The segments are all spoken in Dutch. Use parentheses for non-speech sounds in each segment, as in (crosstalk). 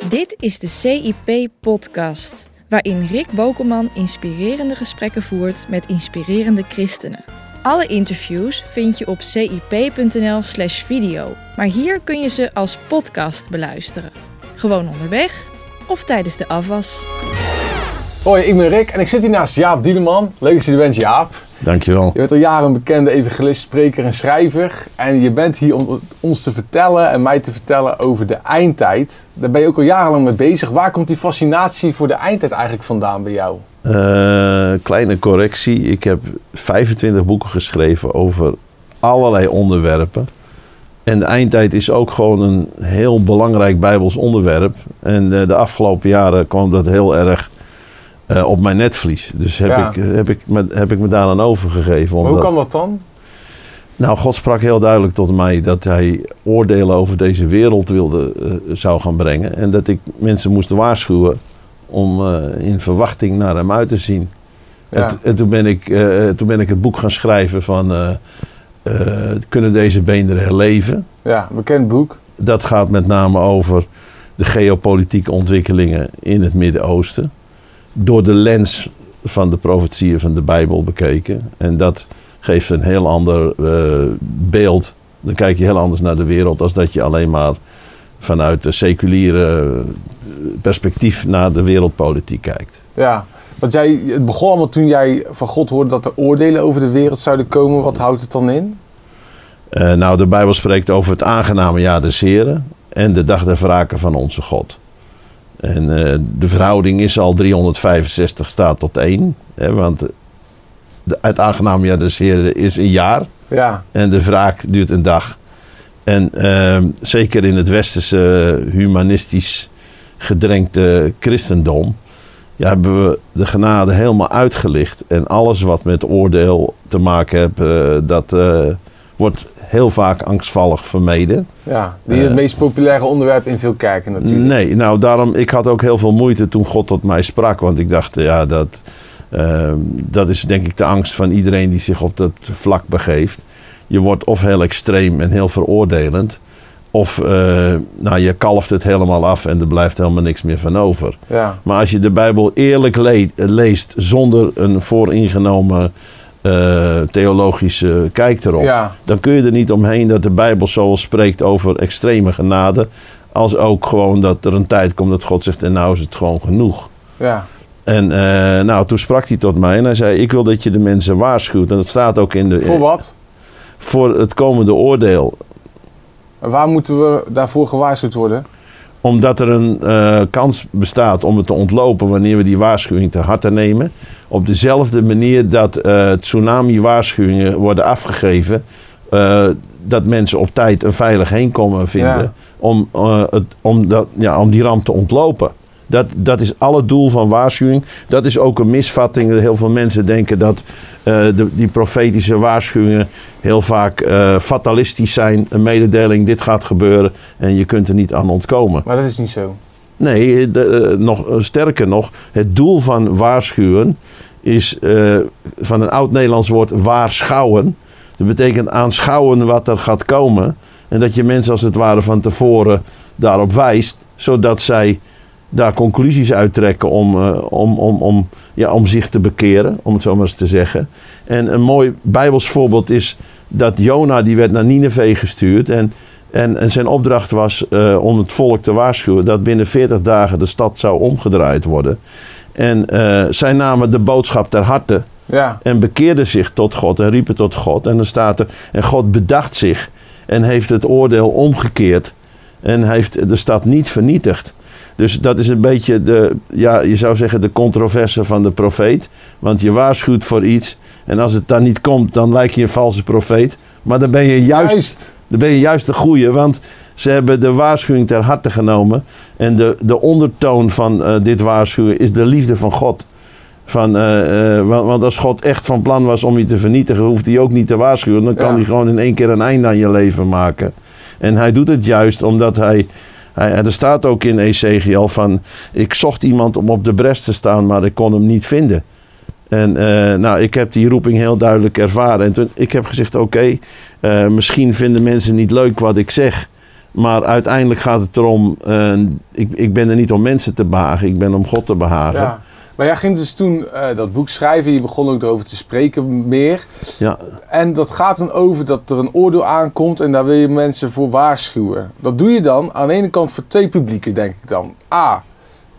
Dit is de CIP-podcast, waarin Rick Bokelman inspirerende gesprekken voert met inspirerende christenen. Alle interviews vind je op cip.nl/slash video, maar hier kun je ze als podcast beluisteren. Gewoon onderweg of tijdens de afwas. Hoi, ik ben Rick en ik zit hier naast Jaap Dieleman. Leuk dat je er bent, Jaap. Dankjewel. Je bent al jaren een bekende evangelist, spreker en schrijver. En je bent hier om ons te vertellen en mij te vertellen over de eindtijd. Daar ben je ook al jarenlang mee bezig. Waar komt die fascinatie voor de eindtijd eigenlijk vandaan bij jou? Uh, kleine correctie. Ik heb 25 boeken geschreven over allerlei onderwerpen. En de eindtijd is ook gewoon een heel belangrijk Bijbels onderwerp. En uh, de afgelopen jaren kwam dat heel erg uh, op mijn netvlies. Dus heb, Ja. ik, heb, ik me, heb ik me daar aan overgegeven. Hoe kan dat dan? Nou, God sprak heel duidelijk tot mij dat hij oordelen over deze wereld wilde, eh, zou gaan brengen. En dat ik mensen moest waarschuwen om eh, in verwachting naar hem uit te zien. Ja. En, toen, ben ik, eh, toen ben ik het boek gaan schrijven van... eh, eh, kunnen deze beenderen herleven? Ja, bekend boek. Dat gaat met name over de geopolitieke ontwikkelingen in het Midden-Oosten. Door de lens van de profetieën van de Bijbel bekeken. En dat geeft een heel ander eh, beeld. Dan kijk je heel anders naar de wereld als dat je alleen maar vanuit de seculiere eh, perspectief naar de wereldpolitiek kijkt. Ja, want jij, het begon allemaal toen jij van God hoorde dat er oordelen over de wereld zouden komen. Wat houdt het dan in? Eh, nou, de Bijbel spreekt over het aangename jaar des Heren en de dag der wraken van onze God. En eh, de verhouding is al 365 staat tot 1. Hè, want de, het aangename jaar des Heren is een jaar Ja, en de wraak duurt een dag. En ehm, zeker in het westerse humanistisch gedrenkte christendom ja, hebben we de genade helemaal uitgelicht. En alles wat met oordeel te maken heeft, eh, dat eh, wordt heel vaak angstvallig vermeden. ja. die het Eh. meest populaire onderwerp in veel kerken natuurlijk. Nee, nou daarom, ik had ook heel veel moeite toen God tot mij sprak. Want ik dacht, ja, dat, ehm, dat is denk ik de angst van iedereen die zich op dat vlak begeeft. Je wordt of heel extreem en heel veroordelend. Of eh, nou, je kalft het helemaal af en er blijft helemaal niks meer van over. Ja, Maar als je de Bijbel eerlijk le- leest zonder een vooringenomen eh, theologische kijk erop ja, dan kun je er niet omheen dat de Bijbel zowel spreekt over extreme genade, als ook gewoon dat er een tijd komt dat God zegt en nou is het gewoon genoeg. ja. En eh, nou, toen sprak hij tot mij en hij zei, ik wil dat je de mensen waarschuwt. En dat staat ook in de... Voor wat? Voor het komende oordeel. En waar moeten we daarvoor gewaarschuwd worden? Omdat er een eh, kans bestaat om het te ontlopen wanneer we die waarschuwing ter harte nemen. Op dezelfde manier dat eh, tsunami-waarschuwingen worden afgegeven. eh, dat mensen op tijd een veilig heenkomen vinden. Ja. Om, het, om, dat, ja, om die ramp te ontlopen. Dat, dat is alle doel van waarschuwing. Dat is ook een misvatting. Heel veel mensen denken dat eh, de, die profetische waarschuwingen heel vaak eh, fatalistisch zijn. Een mededeling, dit gaat gebeuren en je kunt er niet aan ontkomen. Maar dat is niet zo. Nee, de, eh, nog, sterker nog, het doel van waarschuwen is van een oud-Nederlands woord waarschouwen. Dat betekent aanschouwen wat er gaat komen. En dat je mensen als het ware van tevoren daarop wijst, zodat zij daar conclusies uittrekken om, eh, om, om, om, ja, om zich te bekeren, om het zo maar eens te zeggen. En een mooi Bijbels voorbeeld is dat Jona die werd naar Nineveh gestuurd en, en, en zijn opdracht was eh, om het volk te waarschuwen dat binnen 40 dagen de stad zou omgedraaid worden. En eh, zij namen de boodschap ter harte Ja, en bekeerden zich tot God en riepen tot God. En dan staat er, en God bedacht zich en heeft het oordeel omgekeerd en heeft de stad niet vernietigd. Dus dat is een beetje de, ja, je zou zeggen de controverse van de profeet. Want je waarschuwt voor iets en als het dan niet komt, dan lijk je een valse profeet. Maar dan ben je juist, juist. dan ben je juist de goeie, want ze hebben de waarschuwing ter harte genomen. En de, de ondertoon van eh, dit waarschuwen is de liefde van God. Van, eh, eh, want, want als God echt van plan was om je te vernietigen, hoeft hij ook niet te waarschuwen. Dan kan Ja. hij gewoon in één keer een einde aan je leven maken. En hij doet het juist omdat hij. Hij er staat ook in Ezekiel van. Ik zocht iemand om op de bres te staan, maar ik kon hem niet vinden. En eh, nou, ik heb die roeping heel duidelijk ervaren. En toen, ik heb gezegd: oké, eh, misschien vinden mensen niet leuk wat ik zeg. Maar uiteindelijk gaat het erom, eh, ik, ik ben er niet om mensen te behagen, ik ben om God te behagen. Ja. Maar jij ging dus toen eh, dat boek schrijven, je begon ook erover te spreken meer. Ja, En dat gaat dan over dat er een oordeel aankomt en daar wil je mensen voor waarschuwen. Dat doe je dan aan de ene kant voor twee publieken, denk ik dan. A,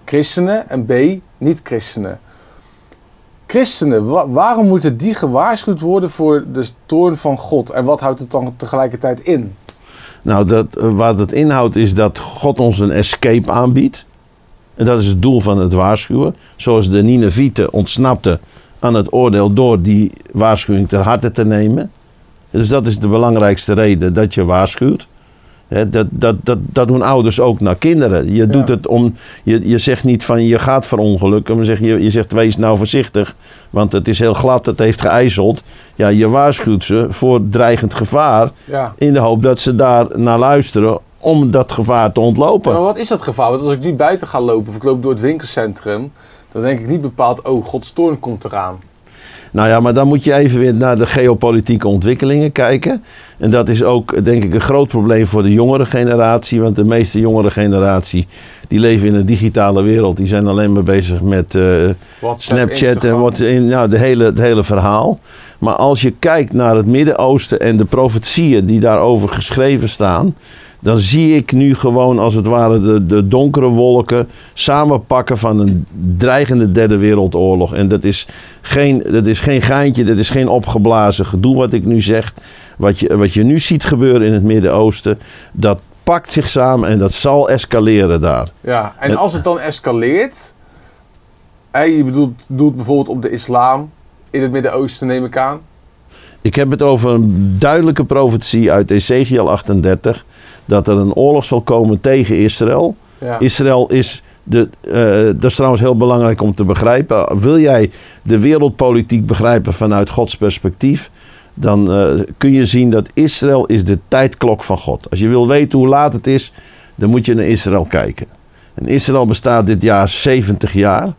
christenen en B, niet-christenen. Christenen, wa- waarom moeten die gewaarschuwd worden voor de toorn van God? En wat houdt het dan tegelijkertijd in? Nou, dat, eh, wat het inhoudt is dat God ons een escape aanbiedt. En dat is het doel van het waarschuwen. Zoals de Ninevieten ontsnapte aan het oordeel door die waarschuwing ter harte te nemen. Dus dat is de belangrijkste reden dat je waarschuwt. Dat, dat, dat, dat doen ouders ook naar kinderen. Je doet het om. Je, je zegt niet van je gaat verongelukken. Maar zeg, je, je zegt wees nou voorzichtig. Want het is heel glad, het heeft geijzeld. Ja, je waarschuwt ze voor dreigend gevaar. Ja. In de hoop dat ze daar naar luisteren om dat gevaar te ontlopen. Maar wat is dat gevaar? Want als ik nu buiten ga lopen of ik loop door het winkelcentrum, dan denk ik niet bepaald, oh, Gods toorn komt eraan. Nou ja, maar dan moet je even weer naar de geopolitieke ontwikkelingen kijken. En dat is ook, denk ik, een groot probleem voor de jongere generatie. Want de meeste jongere generatie, die leven in een digitale wereld. Die zijn alleen maar bezig met eh, WhatsApp, Snapchat en wat in, nou, de hele, het hele verhaal. Maar als je kijkt naar het Midden-Oosten en de profetieën die daarover geschreven staan. Dan zie ik nu gewoon als het ware de, de donkere wolken samenpakken van een dreigende derde wereldoorlog. En dat is, geen, dat is geen geintje, dat is geen opgeblazen gedoe wat ik nu zeg. Wat je, wat je nu ziet gebeuren in het Midden-Oosten, dat pakt zich samen en dat zal escaleren daar. Ja, en als het dan escaleert, je bedoelt, doelt bijvoorbeeld op de islam in het Midden-Oosten, neem ik aan. Ik heb het over een duidelijke profetie uit Ezekiel 38. Dat er een oorlog zal komen tegen Israël. Ja. Israël is. De, eh, dat is trouwens heel belangrijk om te begrijpen. Wil jij de wereldpolitiek begrijpen vanuit Gods perspectief. Dan eh, kun je zien dat Israël is de tijdklok van God. Als je wil weten hoe laat het is, dan moet je naar Israël kijken. En Israël bestaat dit jaar 70 jaar.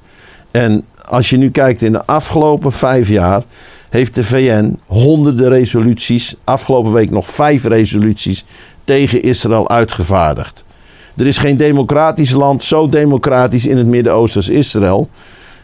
En als je nu kijkt in de afgelopen vijf jaar, heeft de VN honderden resoluties, afgelopen week nog vijf resoluties tegen Israël uitgevaardigd. Er is geen democratisch land zo democratisch in het Midden-Oosten als Israël.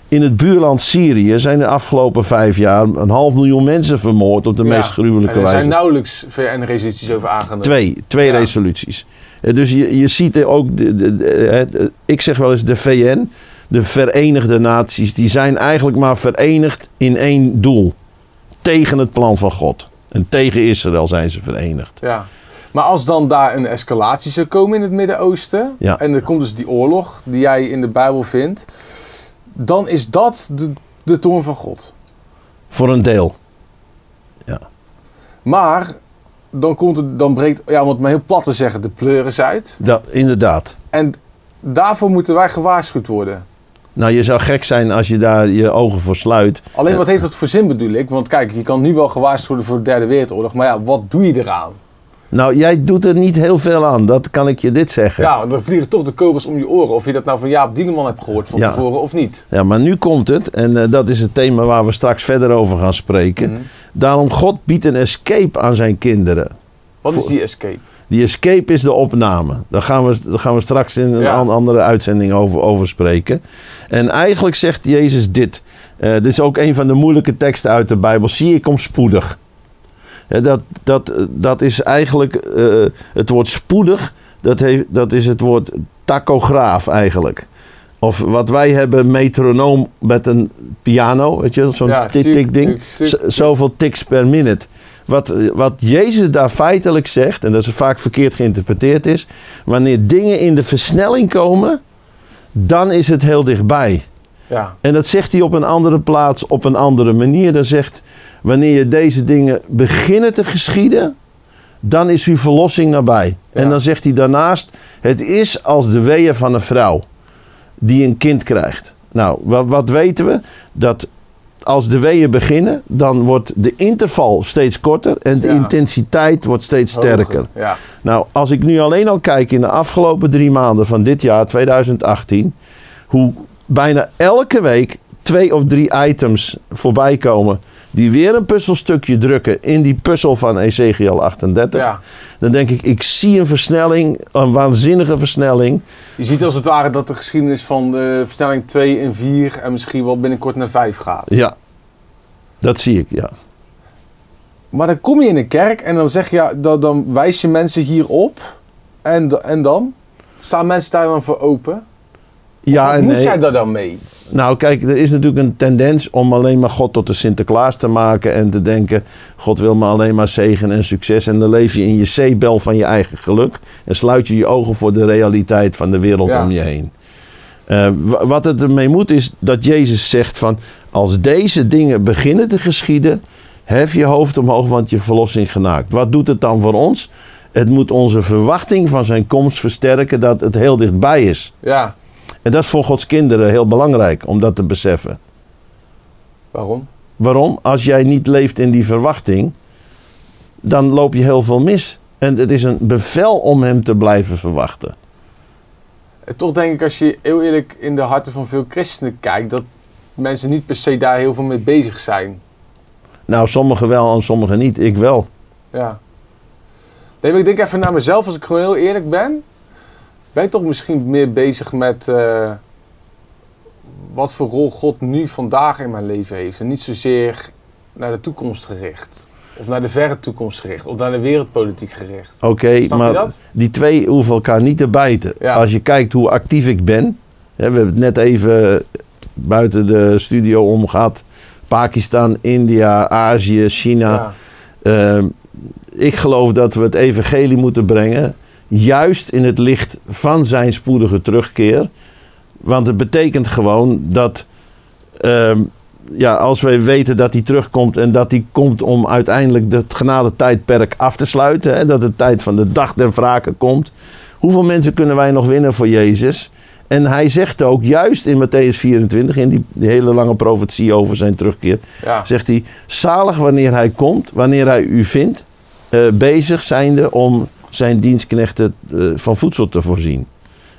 In het buurland Syrië zijn de afgelopen vijf jaar een half miljoen mensen vermoord op de Ja. meest gruwelijke En er wijze. zijn nauwelijks VN-resoluties over aangenomen. Twee, twee Ja. resoluties. Eh, Dus je, je ziet er ook, de, de- de- het, eh, ik zeg wel eens de VN, de Verenigde Naties, die zijn eigenlijk maar verenigd in één doel. Tegen het plan van God. En tegen Israël zijn ze verenigd. Ja. Maar als dan daar een escalatie zou komen in het Midden-Oosten, Ja. en er komt dus die oorlog die jij in de Bijbel vindt, dan is dat de, de toorn van God. Voor een deel. Maar dan, komt het, dan breekt, ja, om het maar heel plat te zeggen, de pleuris uit. Dat, inderdaad. En daarvoor moeten wij gewaarschuwd worden. Nou, je zou gek zijn als je daar je ogen voor sluit. Alleen Ja. wat heeft dat voor zin bedoel ik? Want kijk, je kan nu wel gewaarschuwd worden voor de derde wereldoorlog, maar ja, wat doe je eraan? Nou, jij doet er niet heel veel aan. Dat kan ik je dit zeggen. Ja, dan vliegen toch de kogels om je oren. Of je dat nou van Jaap Dieleman hebt gehoord van Ja. tevoren of niet. Ja, maar nu komt het. En eh, dat is het thema waar we straks verder over gaan spreken. Mhm. Daarom, God biedt een escape aan zijn kinderen. Wat is die escape? Die escape is de opname. Daar gaan we, daar gaan we straks in een Ja. andere uitzending over, over spreken. En eigenlijk zegt Jezus dit. Eh, dit is ook een van de moeilijke teksten uit de Bijbel. Zie ik kom spoedig. Dat, dat, dat is eigenlijk eh, het woord spoedig. Dat, heeft, dat is het woord tachograaf eigenlijk. Of wat wij hebben, metronoom met een piano. Weet je, zo'n Ja, tik-tik tik, ding. tik, tik, Z- tik. Zoveel tiks per minute. Wat, wat Jezus daar feitelijk zegt, en dat is vaak verkeerd geïnterpreteerd is, wanneer dingen in de versnelling komen, dan is het heel dichtbij. Ja, En dat zegt hij op een andere plaats, op een andere manier. Dan zegt, wanneer je deze dingen beginnen te geschieden, dan is uw verlossing nabij. Ja. En dan zegt hij daarnaast, het is als de weeën van een vrouw die een kind krijgt. Nou, wat, wat weten we? Dat als de weeën beginnen, dan wordt de interval steeds korter en de Ja. intensiteit wordt steeds sterker. Ja, Nou, als ik nu alleen al kijk in de afgelopen drie maanden van dit jaar, 2018, hoe bijna elke week twee of drie items voorbij komen die weer een puzzelstukje drukken in die puzzel van Ezekiel 38. Ja. Dan denk ik, ik zie een versnelling, een waanzinnige versnelling. Je ziet als het ware dat de geschiedenis van de versnelling 2 en 4 en misschien wel binnenkort naar 5 gaat. Ja, dat zie ik, ja. Maar dan kom je in een kerk en dan zeg je, dan, dan wijs je mensen hierop. En, en dan? Staan mensen daar dan voor open? Ja en moet nee. jij daar dan mee? Nou, kijk, er is natuurlijk een tendens om alleen maar God tot de Sinterklaas te maken en te denken: God wil me alleen maar zegen en succes. En dan leef je in je zeebel van je eigen geluk en sluit je je ogen voor de realiteit van de wereld Ja. om je heen. Eh, wa- wat het ermee moet is dat Jezus zegt van als deze dingen beginnen te geschieden, hef je hoofd omhoog, want je verlossing genaakt. Wat doet het dan voor ons? Het moet onze verwachting van zijn komst versterken dat het heel dichtbij is. Ja, En dat is voor Gods kinderen heel belangrijk om dat te beseffen. waarom? Waarom? Als jij niet leeft in die verwachting, dan loop je heel veel mis. En het is een bevel om hem te blijven verwachten. En toch denk ik als je heel eerlijk in de harten van veel christenen kijkt, dat mensen niet per se daar heel veel mee bezig zijn. Nou, sommigen wel en sommigen niet. Ik wel. Ja. Nee, maar ik denk even naar mezelf, als ik gewoon heel eerlijk ben. Ben toch misschien meer bezig met eh, wat voor rol God nu vandaag in mijn leven heeft. En niet zozeer naar de toekomst gericht. Of naar de verre toekomst gericht. Of naar de wereldpolitiek gericht. Oké, maar die twee hoeven elkaar niet te bijten. Ja. Als je kijkt hoe actief ik ben. Hè, we hebben het net even buiten de studio om gehad. Pakistan, India, Azië, China. Ja. Ehm, ik geloof dat we het evangelie moeten brengen. Juist in het licht van zijn spoedige terugkeer. Want het betekent gewoon dat. ehm, ja, als wij weten dat hij terugkomt en dat hij komt om uiteindelijk het genadetijdperk af te sluiten. Hè, dat de tijd van de dag der wraken komt. Hoeveel mensen kunnen wij nog winnen voor Jezus? En hij zegt ook, juist in Matthäus 24, in die, die hele lange profetie over zijn terugkeer Ja. zegt hij, zalig wanneer hij komt, wanneer hij u vindt, eh, bezig zijnde om zijn dienstknechten eh, van voedsel te voorzien.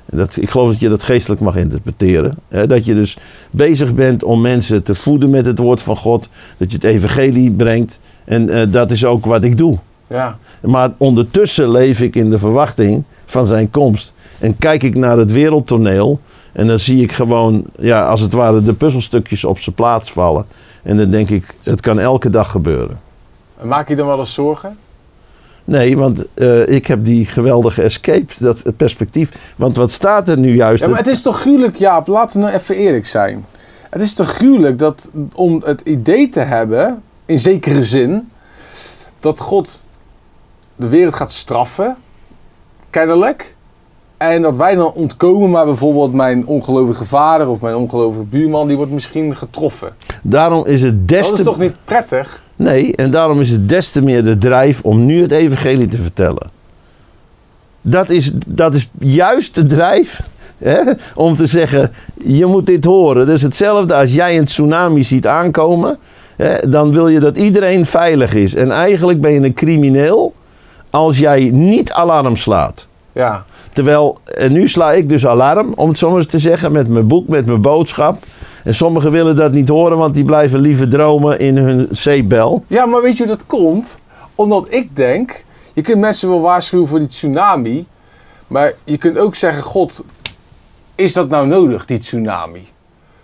En dat, ik geloof dat je dat geestelijk mag interpreteren. Hè? Dat je dus bezig bent om mensen te voeden met het woord van God. Dat je het evangelie brengt. En eh, dat is ook wat ik doe. ja. Maar ondertussen leef ik in de verwachting van zijn komst. En kijk ik naar het wereldtoneel. En dan zie ik gewoon, ja, als het ware, de puzzelstukjes op zijn plaats vallen. En dan denk ik, het kan elke dag gebeuren. En maak je dan wel eens zorgen? Nee, want eh, ik heb die geweldige escape, dat het perspectief. Want wat staat er nu juist? Ja, maar het is toch gruwelijk, Jaap, laten we nou even eerlijk zijn. Het is toch gruwelijk dat om het idee te hebben, in zekere zin, dat God de wereld gaat straffen, kennelijk. En dat wij dan ontkomen, maar bijvoorbeeld mijn ongelovige vader of mijn ongelovige buurman, die wordt misschien getroffen. Daarom is het des Dat is te... toch niet prettig? Nee, en daarom is het des te meer de drijf om nu het evangelie te vertellen. Dat is, dat is juist de drijf hè, om te zeggen, je moet dit horen. Is hetzelfde als jij een tsunami ziet aankomen. Hè, dan wil je dat iedereen veilig is. En eigenlijk ben je een crimineel als jij niet alarm slaat. Ja, Terwijl, en nu sla ik dus alarm, om het zo eens te zeggen, met mijn boek, met mijn boodschap. En sommigen willen dat niet horen, want die blijven liever dromen in hun zeepbel. Ja, maar weet je dat komt? Omdat ik denk, je kunt mensen wel waarschuwen voor die tsunami. Maar je kunt ook zeggen, God, is dat nou nodig, die tsunami?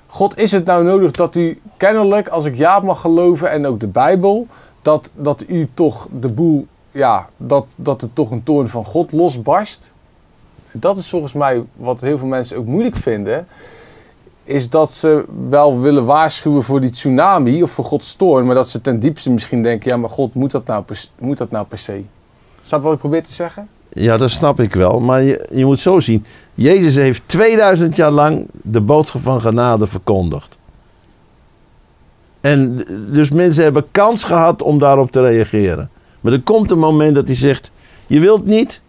God, is het nou nodig dat u kennelijk, als ik Jaap mag geloven en ook de Bijbel, dat, dat u toch de boel, ja, dat, dat er toch een toorn van God losbarst? Dat is volgens mij wat heel veel mensen ook moeilijk vinden. Is dat ze wel willen waarschuwen voor die tsunami of voor Gods toorn. Maar dat ze ten diepste misschien denken: ja, maar God, moet dat nou moet dat nou per se? Snap wat ik probeer te zeggen? Ja, dat snap ik wel. Maar je, je moet zo zien. Jezus heeft 2000 jaar lang de boodschap van genade verkondigd. En dus mensen hebben kans gehad om daarop te reageren. Maar er komt een moment dat hij zegt: Je wilt niet,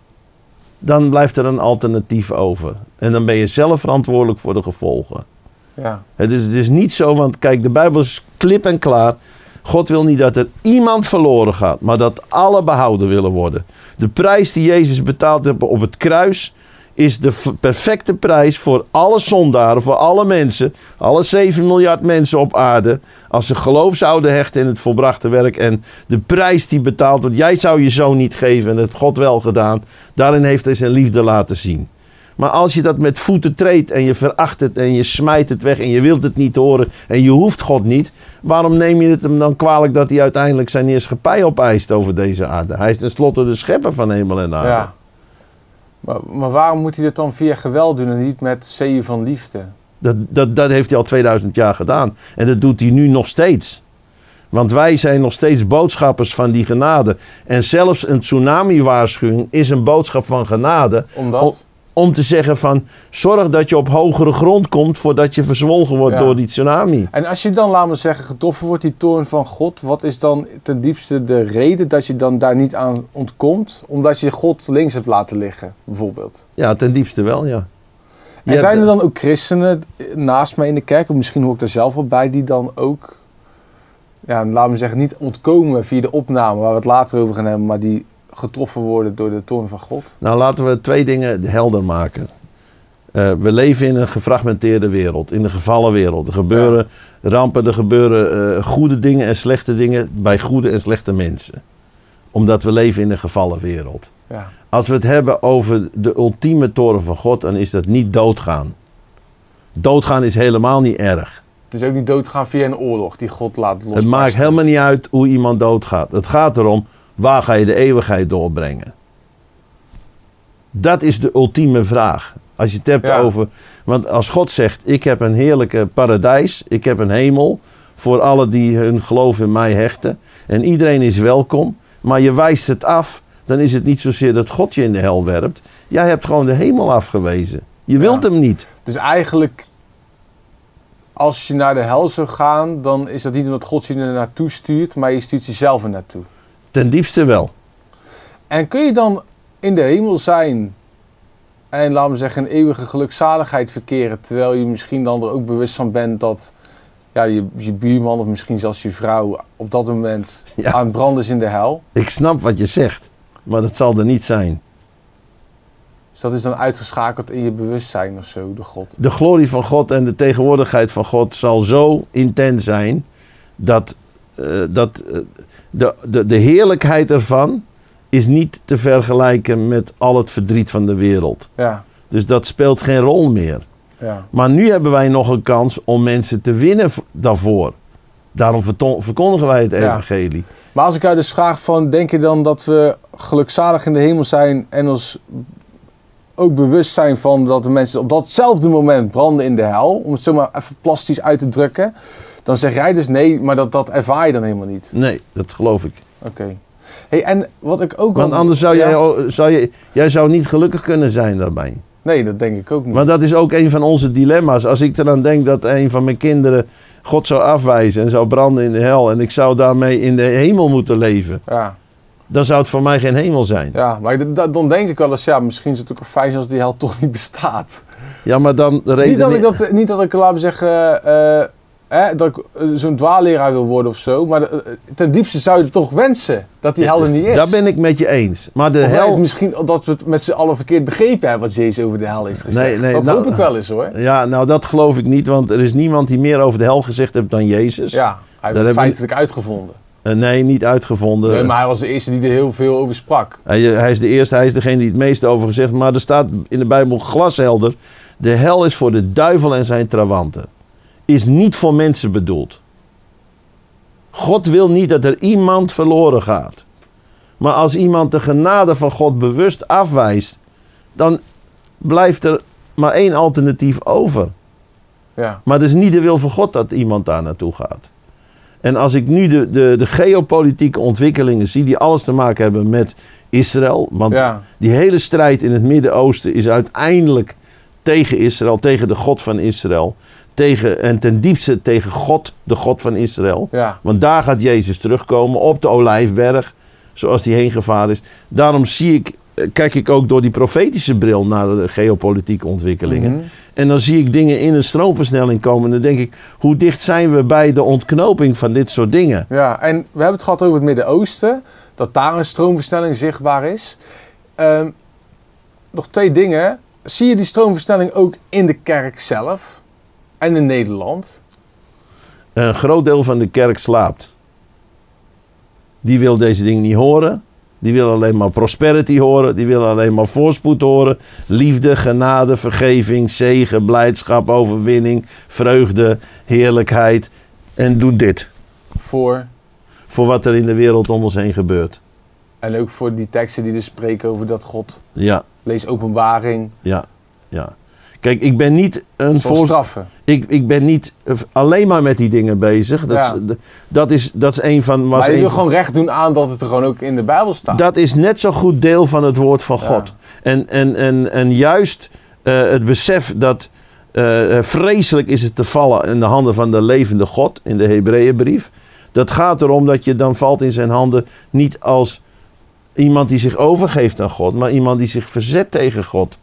dan blijft er een alternatief over. En dan ben je zelf verantwoordelijk voor de gevolgen. Ja, Het is, het is niet zo, want kijk, de Bijbel is klip en klaar. God wil niet dat er iemand verloren gaat, maar dat alle behouden willen worden. De prijs die Jezus betaald heeft op het kruis is de perfecte prijs voor alle zondaren, voor alle mensen, alle 7 miljard mensen op aarde, als ze geloof zouden hechten in het volbrachte werk en de prijs die betaald wordt. Jij zou je zoon niet geven en heeft God wel gedaan. Daarin heeft hij zijn liefde laten zien. Maar als je dat met voeten treedt en je veracht het en je smijt het weg en je wilt het niet horen en je hoeft God niet, waarom neem je het hem dan kwalijk dat hij uiteindelijk zijn heerschappij opeist over deze aarde? Hij is tenslotte de schepper van hemel en aarde. Ja. Maar, maar waarom moet hij dat dan via geweld doen en niet met zeeën van liefde? Dat, dat, dat heeft hij al 2000 jaar gedaan. En dat doet hij nu nog steeds. Want wij zijn nog steeds boodschappers van die genade. En zelfs een tsunami-waarschuwing is een boodschap van genade. Omdat? Om- te zeggen van, zorg dat je op hogere grond komt voordat je verzwolgen wordt Ja. door die tsunami. En als je dan, laten we zeggen, getroffen wordt, die toorn van God, wat is dan ten diepste de reden dat je dan daar niet aan ontkomt? Omdat je God links hebt laten liggen, bijvoorbeeld. Ja, ten diepste wel, ja. En zijn er dan ook christenen naast mij in de kerk, of misschien hoor ik daar zelf wel bij, die dan ook, ja, laten we zeggen, niet ontkomen via de opname, waar we het later over gaan hebben, maar die getroffen worden door de toorn van God? Nou, laten we twee dingen helder maken. Eh, we leven in een gefragmenteerde wereld, in een gevallen wereld. Er gebeuren rampen, er gebeuren eh, goede dingen en slechte dingen bij goede en slechte mensen. Omdat we leven in een gevallen wereld. Ja. Als we het hebben over de ultieme toren van God, dan is dat niet doodgaan. Doodgaan is helemaal niet erg. Het is ook niet doodgaan via een oorlog die God laat losbarsten. Het maakt helemaal niet uit hoe iemand doodgaat. Het gaat erom, waar ga je de eeuwigheid doorbrengen? Dat is de ultieme vraag. Als je het hebt Ja. over... Want als God zegt, ik heb een heerlijke paradijs, ik heb een hemel... voor alle die hun geloof in mij hechten. En iedereen is welkom. Maar je wijst het af, dan is het niet zozeer dat God je in de hel werpt. Jij hebt gewoon de hemel afgewezen. Je wilt hem niet. Dus eigenlijk, als je naar de hel zou gaan, dan is dat niet omdat God je er naartoe stuurt, maar je stuurt jezelf er naartoe. Ten diepste wel. En kun je dan in de hemel zijn en, laten we zeggen, een eeuwige gelukzaligheid verkeren, terwijl je misschien dan er ook bewust van bent dat ja, je, je buurman of misschien zelfs je vrouw op dat moment (laughs) Ja. aan het branden is in de hel? Ik snap wat je zegt. Maar dat zal er niet zijn. Dus dat is dan uitgeschakeld in je bewustzijn of zo, door God. de glorie van God en de tegenwoordigheid van God zal zo intens zijn dat, eh, dat eh, de, de, de heerlijkheid ervan is niet te vergelijken met al het verdriet van de wereld. Ja, Dus dat speelt geen rol meer. ja. Maar nu hebben wij nog een kans om mensen te winnen daarvoor. Daarom verkondigen wij het Ja. evangelie. Maar als ik jou dus vraag van, denk je dan dat we gelukzalig in de hemel zijn en ons ook bewust zijn van dat de mensen op datzelfde moment branden in de hel, om het zomaar even plastisch uit te drukken, dan zeg jij dus nee, maar dat, dat ervaar je dan helemaal niet. Nee, dat geloof ik. Oké. Hey, en wat ik ook Want anders zou Ja. jij, zou je, jij zou niet gelukkig kunnen zijn daarbij. Nee, dat denk ik ook niet. Maar dat is ook een van onze dilemma's. Als ik eraan denk dat een van mijn kinderen God zou afwijzen en zou branden in de hel en ik zou daarmee in de hemel moeten leven, Ja, dan zou het voor mij geen hemel zijn. ja, maar dan denk ik wel eens, ja, misschien is het ook fijn als die hel toch niet bestaat. Ja, maar dan de reden. Niet dat ik, dat, niet dat ik laat me zeggen, eh, hè, dat ik eh, zo'n dwaalleraar wil worden of zo. Maar eh, ten diepste zou je het toch wensen dat die hel er niet is. Daar ben ik met je eens. Maar de Of hel. misschien dat we het met z'n allen verkeerd begrepen hebben wat Jezus over de hel heeft gezegd. Nee, nee, dat nou- hoop ik wel eens hoor. Ja, nou dat geloof ik niet, want er is niemand die meer over de hel gezegd heeft dan Jezus. Ja, hij heeft het feitelijk uitgevonden. Eh, nee, niet uitgevonden. Nee, maar hij was de eerste die er heel veel over sprak. Hij, hij is de eerste, hij is degene die het meeste over gezegd. Maar er staat in de Bijbel glashelder: de hel is voor de duivel en zijn trawanten. Is niet voor mensen bedoeld. God wil niet dat er iemand verloren gaat. Maar als iemand de genade van God bewust afwijst, dan blijft er maar één alternatief over. Ja, Maar het is niet de wil van God dat iemand daar naartoe gaat. En als ik nu de, de, de geopolitieke ontwikkelingen zie die alles te maken hebben met Israël. Want ja, die hele strijd in het Midden-Oosten is uiteindelijk tegen Israël, tegen de God van Israël. Tegen, en ten diepste tegen God, de God van Israël. ja. Want daar gaat Jezus terugkomen op de Olijfberg, zoals die heen gevaren is. Daarom zie ik, eh, kijk ik ook door die profetische bril naar de geopolitieke ontwikkelingen. Mhm. En dan zie ik dingen in een stroomversnelling komen. En dan denk ik, hoe dicht zijn we bij de ontknoping van dit soort dingen? Ja, en we hebben het gehad over het Midden-Oosten. Dat daar een stroomversnelling zichtbaar is. Ehm, nog twee dingen. zie je die stroomversnelling ook in de kerk zelf en in Nederland? Een groot deel van de kerk slaapt. Die wil deze dingen niet horen. Die wil alleen maar prosperity horen. Die wil alleen maar voorspoed horen. Liefde, genade, vergeving, zegen, blijdschap, overwinning, vreugde, heerlijkheid. En doen dit. Voor, Voor wat er in de wereld om ons heen gebeurt. en ook voor die teksten die dus spreken over dat God. Ja, Lees openbaring. ja, ja. Kijk, ik ben niet een Voor straffen. Ik, ik ben niet eh, alleen maar met die dingen bezig. Dat, Ja. is, dat, is, dat is een van. Was Maar je wil gewoon recht doen aan dat het er gewoon ook in de Bijbel staat. Dat is net zo goed deel van het woord van Ja. God. En, en, en, en juist eh, het besef dat eh, vreselijk is het te vallen in de handen van de levende God in de Hebreeënbrief. Dat gaat erom dat je dan valt in zijn handen niet als iemand die zich overgeeft aan God, maar iemand die zich verzet tegen God.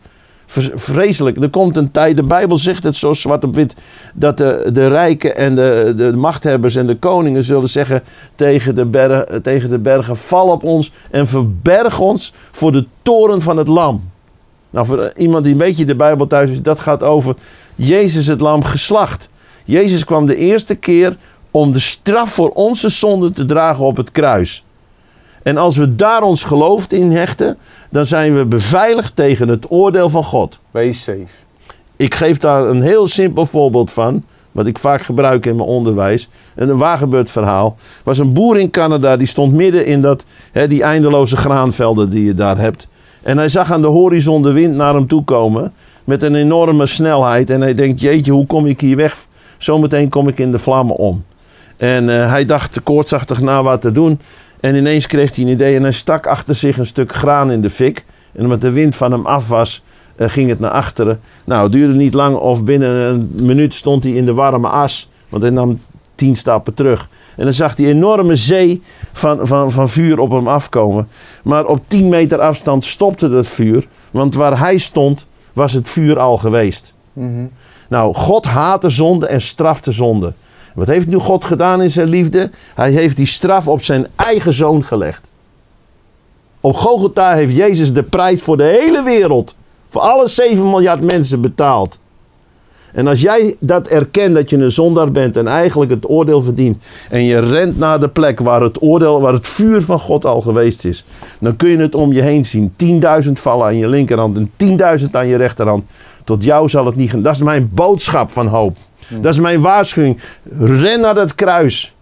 Vreselijk. Er komt een tijd, de Bijbel zegt het zo zwart op wit, dat de, de rijken en de, de machthebbers en de koningen zullen zeggen tegen de, bergen, tegen de bergen, val op ons en verberg ons voor de toren van het lam. Nou, voor iemand die een beetje de Bijbel thuis is, dat gaat over Jezus het lam geslacht. Jezus kwam de eerste keer om de straf voor onze zonde te dragen op het kruis. En als we daar ons geloof in hechten, dan zijn we beveiligd tegen het oordeel van God. Wees safe. Ik geef daar een heel simpel voorbeeld van, wat ik vaak gebruik in mijn onderwijs. En een waargebeurd verhaal. Er was een boer in Canada, die stond midden in dat, hè, die eindeloze graanvelden die je daar hebt. En hij zag aan de horizon de wind naar hem toe komen, met een enorme snelheid. En hij denkt, jeetje, hoe kom ik hier weg? Zometeen kom ik in de vlammen om. En eh, hij dacht koortsachtig na wat te doen. En ineens kreeg hij een idee en hij stak achter zich een stuk graan in de fik. En omdat de wind van hem af was, eh, ging het naar achteren. Nou, het duurde niet lang of binnen een minuut stond hij in de warme as. Want hij nam tien stappen terug. En dan zag hij een enorme zee van, van, van vuur op hem afkomen. Maar op 10 meter afstand stopte het vuur. Want waar hij stond, was het vuur al geweest. Mhm. Nou, God haat de zonde en straft de zonde. Wat heeft nu God gedaan in zijn liefde? Hij heeft die straf op zijn eigen zoon gelegd. Op Golgotha heeft Jezus de prijs voor de hele wereld, voor alle 7 miljard mensen betaald. En als jij dat erkent dat je een zondaar bent en eigenlijk het oordeel verdient. En je rent naar de plek waar het oordeel, waar het vuur van God al geweest is. Dan kun je het om je heen zien. 10.000 vallen aan je linkerhand en 10.000 aan je rechterhand. Tot jou zal het niet gaan. Dat is mijn boodschap van hoop. Dat is mijn waarschuwing. Ren naar dat kruis.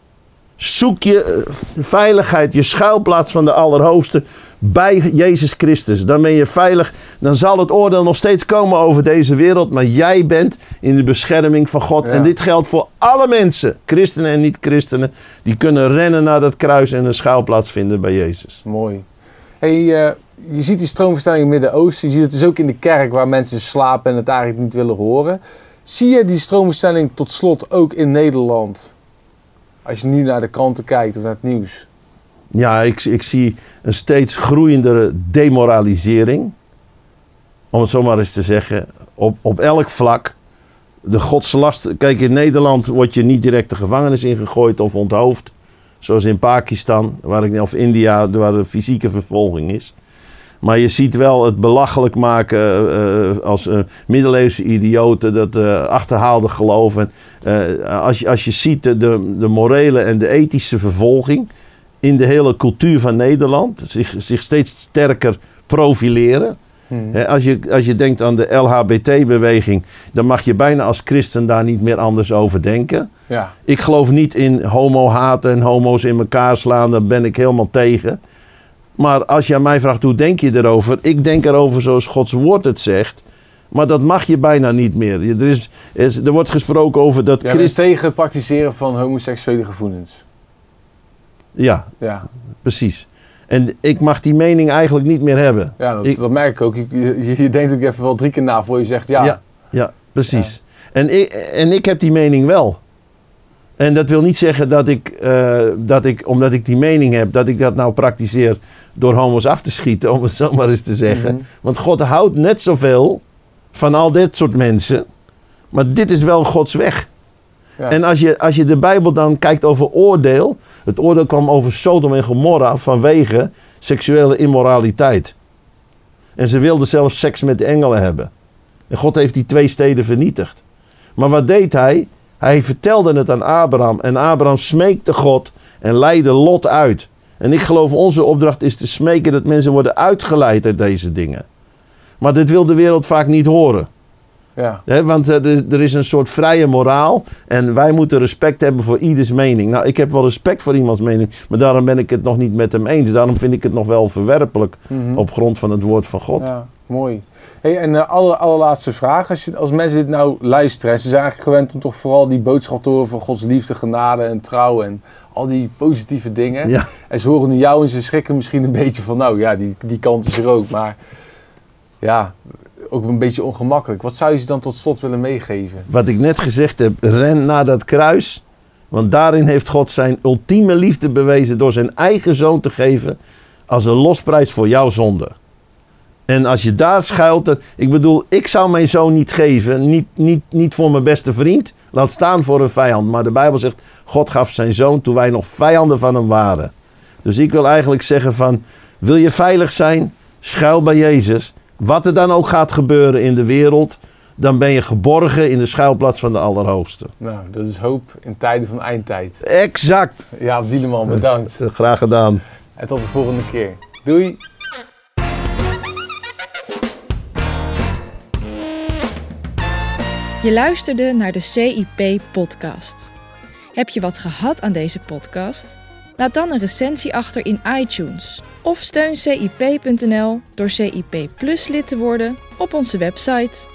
Zoek je eh, veiligheid, je schuilplaats van de Allerhoogste bij Jezus Christus. Dan ben je veilig. Dan zal het oordeel nog steeds komen over deze wereld. Maar jij bent in de bescherming van God. Ja. En dit geldt voor alle mensen, christenen en niet-christenen. Die kunnen rennen naar dat kruis en een schuilplaats vinden bij Jezus. Mooi. Hey, eh, je ziet die stroomverstelling in het Midden-Oosten. Je ziet het dus ook in de kerk waar mensen slapen en het eigenlijk niet willen horen. Zie je die stroomverstelling tot slot ook in Nederland? Als je nu naar de kranten kijkt of naar het nieuws. Ja, ik, ik zie een steeds groeiendere demoralisering. Om het zo maar eens te zeggen. Op, op elk vlak. De godslast. Kijk, in Nederland word je niet direct de gevangenis ingegooid of onthoofd. Zoals in Pakistan, waar ik, of India, waar de fysieke vervolging is. Maar je ziet wel het belachelijk maken eh, eh, als eh, middeleeuwse idioten, dat achterhaalde geloof. En, als, je, als je ziet de, de, de morele en de ethische vervolging in de hele cultuur van Nederland, zich, zich steeds sterker profileren. Hmm. Als, je, als je denkt aan de LHBT-beweging, dan mag je bijna als christen daar niet meer anders over denken. Ja, Ik geloof niet in homo-haten en homo's in elkaar slaan, daar ben ik helemaal tegen. Maar als je aan mij vraagt hoe denk je erover, ik denk erover zoals Gods woord het zegt. Maar dat mag je bijna niet meer. Er, is, er wordt gesproken over dat Christen. tegen het praktiseren van homoseksuele gevoelens. Ja, Ja, precies. En ik mag die mening eigenlijk niet meer hebben. ja dat, Ik- dat merk ik ook. Je, je, je denkt ook even wel drie keer na voor je zegt ja. Ja, ja, precies. En, ik, en ik heb die mening wel. En dat wil niet zeggen dat ik, eh, dat ik, omdat ik die mening heb, dat ik dat nou praktiseer door homo's af te schieten, (laughs) om het zo maar eens te zeggen. Mhm. Want God houdt net zoveel van al dit soort mensen. Maar dit is wel Gods weg. Ja. En als je, als je de Bijbel dan kijkt over oordeel. Het oordeel kwam over Sodom en Gomorra vanwege seksuele immoraliteit. En ze wilden zelfs seks met de engelen hebben. En God heeft die twee steden vernietigd. Maar wat deed hij? Hij vertelde het aan Abraham. En Abraham smeekte God en leidde Lot uit. En ik geloof onze opdracht is te smeken dat mensen worden uitgeleid uit deze dingen. Maar dit wil de wereld vaak niet horen. Ja. Want eh, er, er is een soort vrije moraal. En wij moeten respect hebben voor ieders mening. Nou, ik heb wel respect voor iemands mening. Maar daarom ben ik het nog niet met hem eens. Daarom vind ik het nog wel verwerpelijk. Mhm. Op grond van het woord van God. Ja, mooi. Hey, en de aller, allerlaatste vraag. Als, je, als mensen dit nou luisteren, en ze zijn eigenlijk gewend om toch vooral die boodschap te horen van Gods liefde, genade en trouw en al die positieve dingen. Ja. En ze horen nu jou en ze schrikken misschien een beetje van, nou ja, die, die kant is er ook. Maar ja, ook een beetje ongemakkelijk. Wat zou je ze dan tot slot willen meegeven? Wat ik net gezegd heb, ren naar dat kruis. Want daarin heeft God zijn ultieme liefde bewezen door zijn eigen zoon te geven als een losprijs voor jouw zonde. En als je daar schuilt, dat, ik bedoel, ik zou mijn zoon niet geven, niet, niet, niet voor mijn beste vriend, laat staan voor een vijand. Maar de Bijbel zegt, God gaf zijn zoon toen wij nog vijanden van hem waren. Dus ik wil eigenlijk zeggen van, wil je veilig zijn, schuil bij Jezus. Wat er dan ook gaat gebeuren in de wereld, dan ben je geborgen in de schuilplaats van de Allerhoogste. Nou, dat is hoop in tijden van eindtijd. Exact. Ja, Dieleman, bedankt. (laughs) Graag gedaan. En tot de volgende keer. Doei! Je luisterde naar de CIP-podcast. Heb je wat gehad aan deze podcast? Laat dan een recensie achter in iTunes. Of steun CIP.nl door CIP Plus lid te worden op onze website.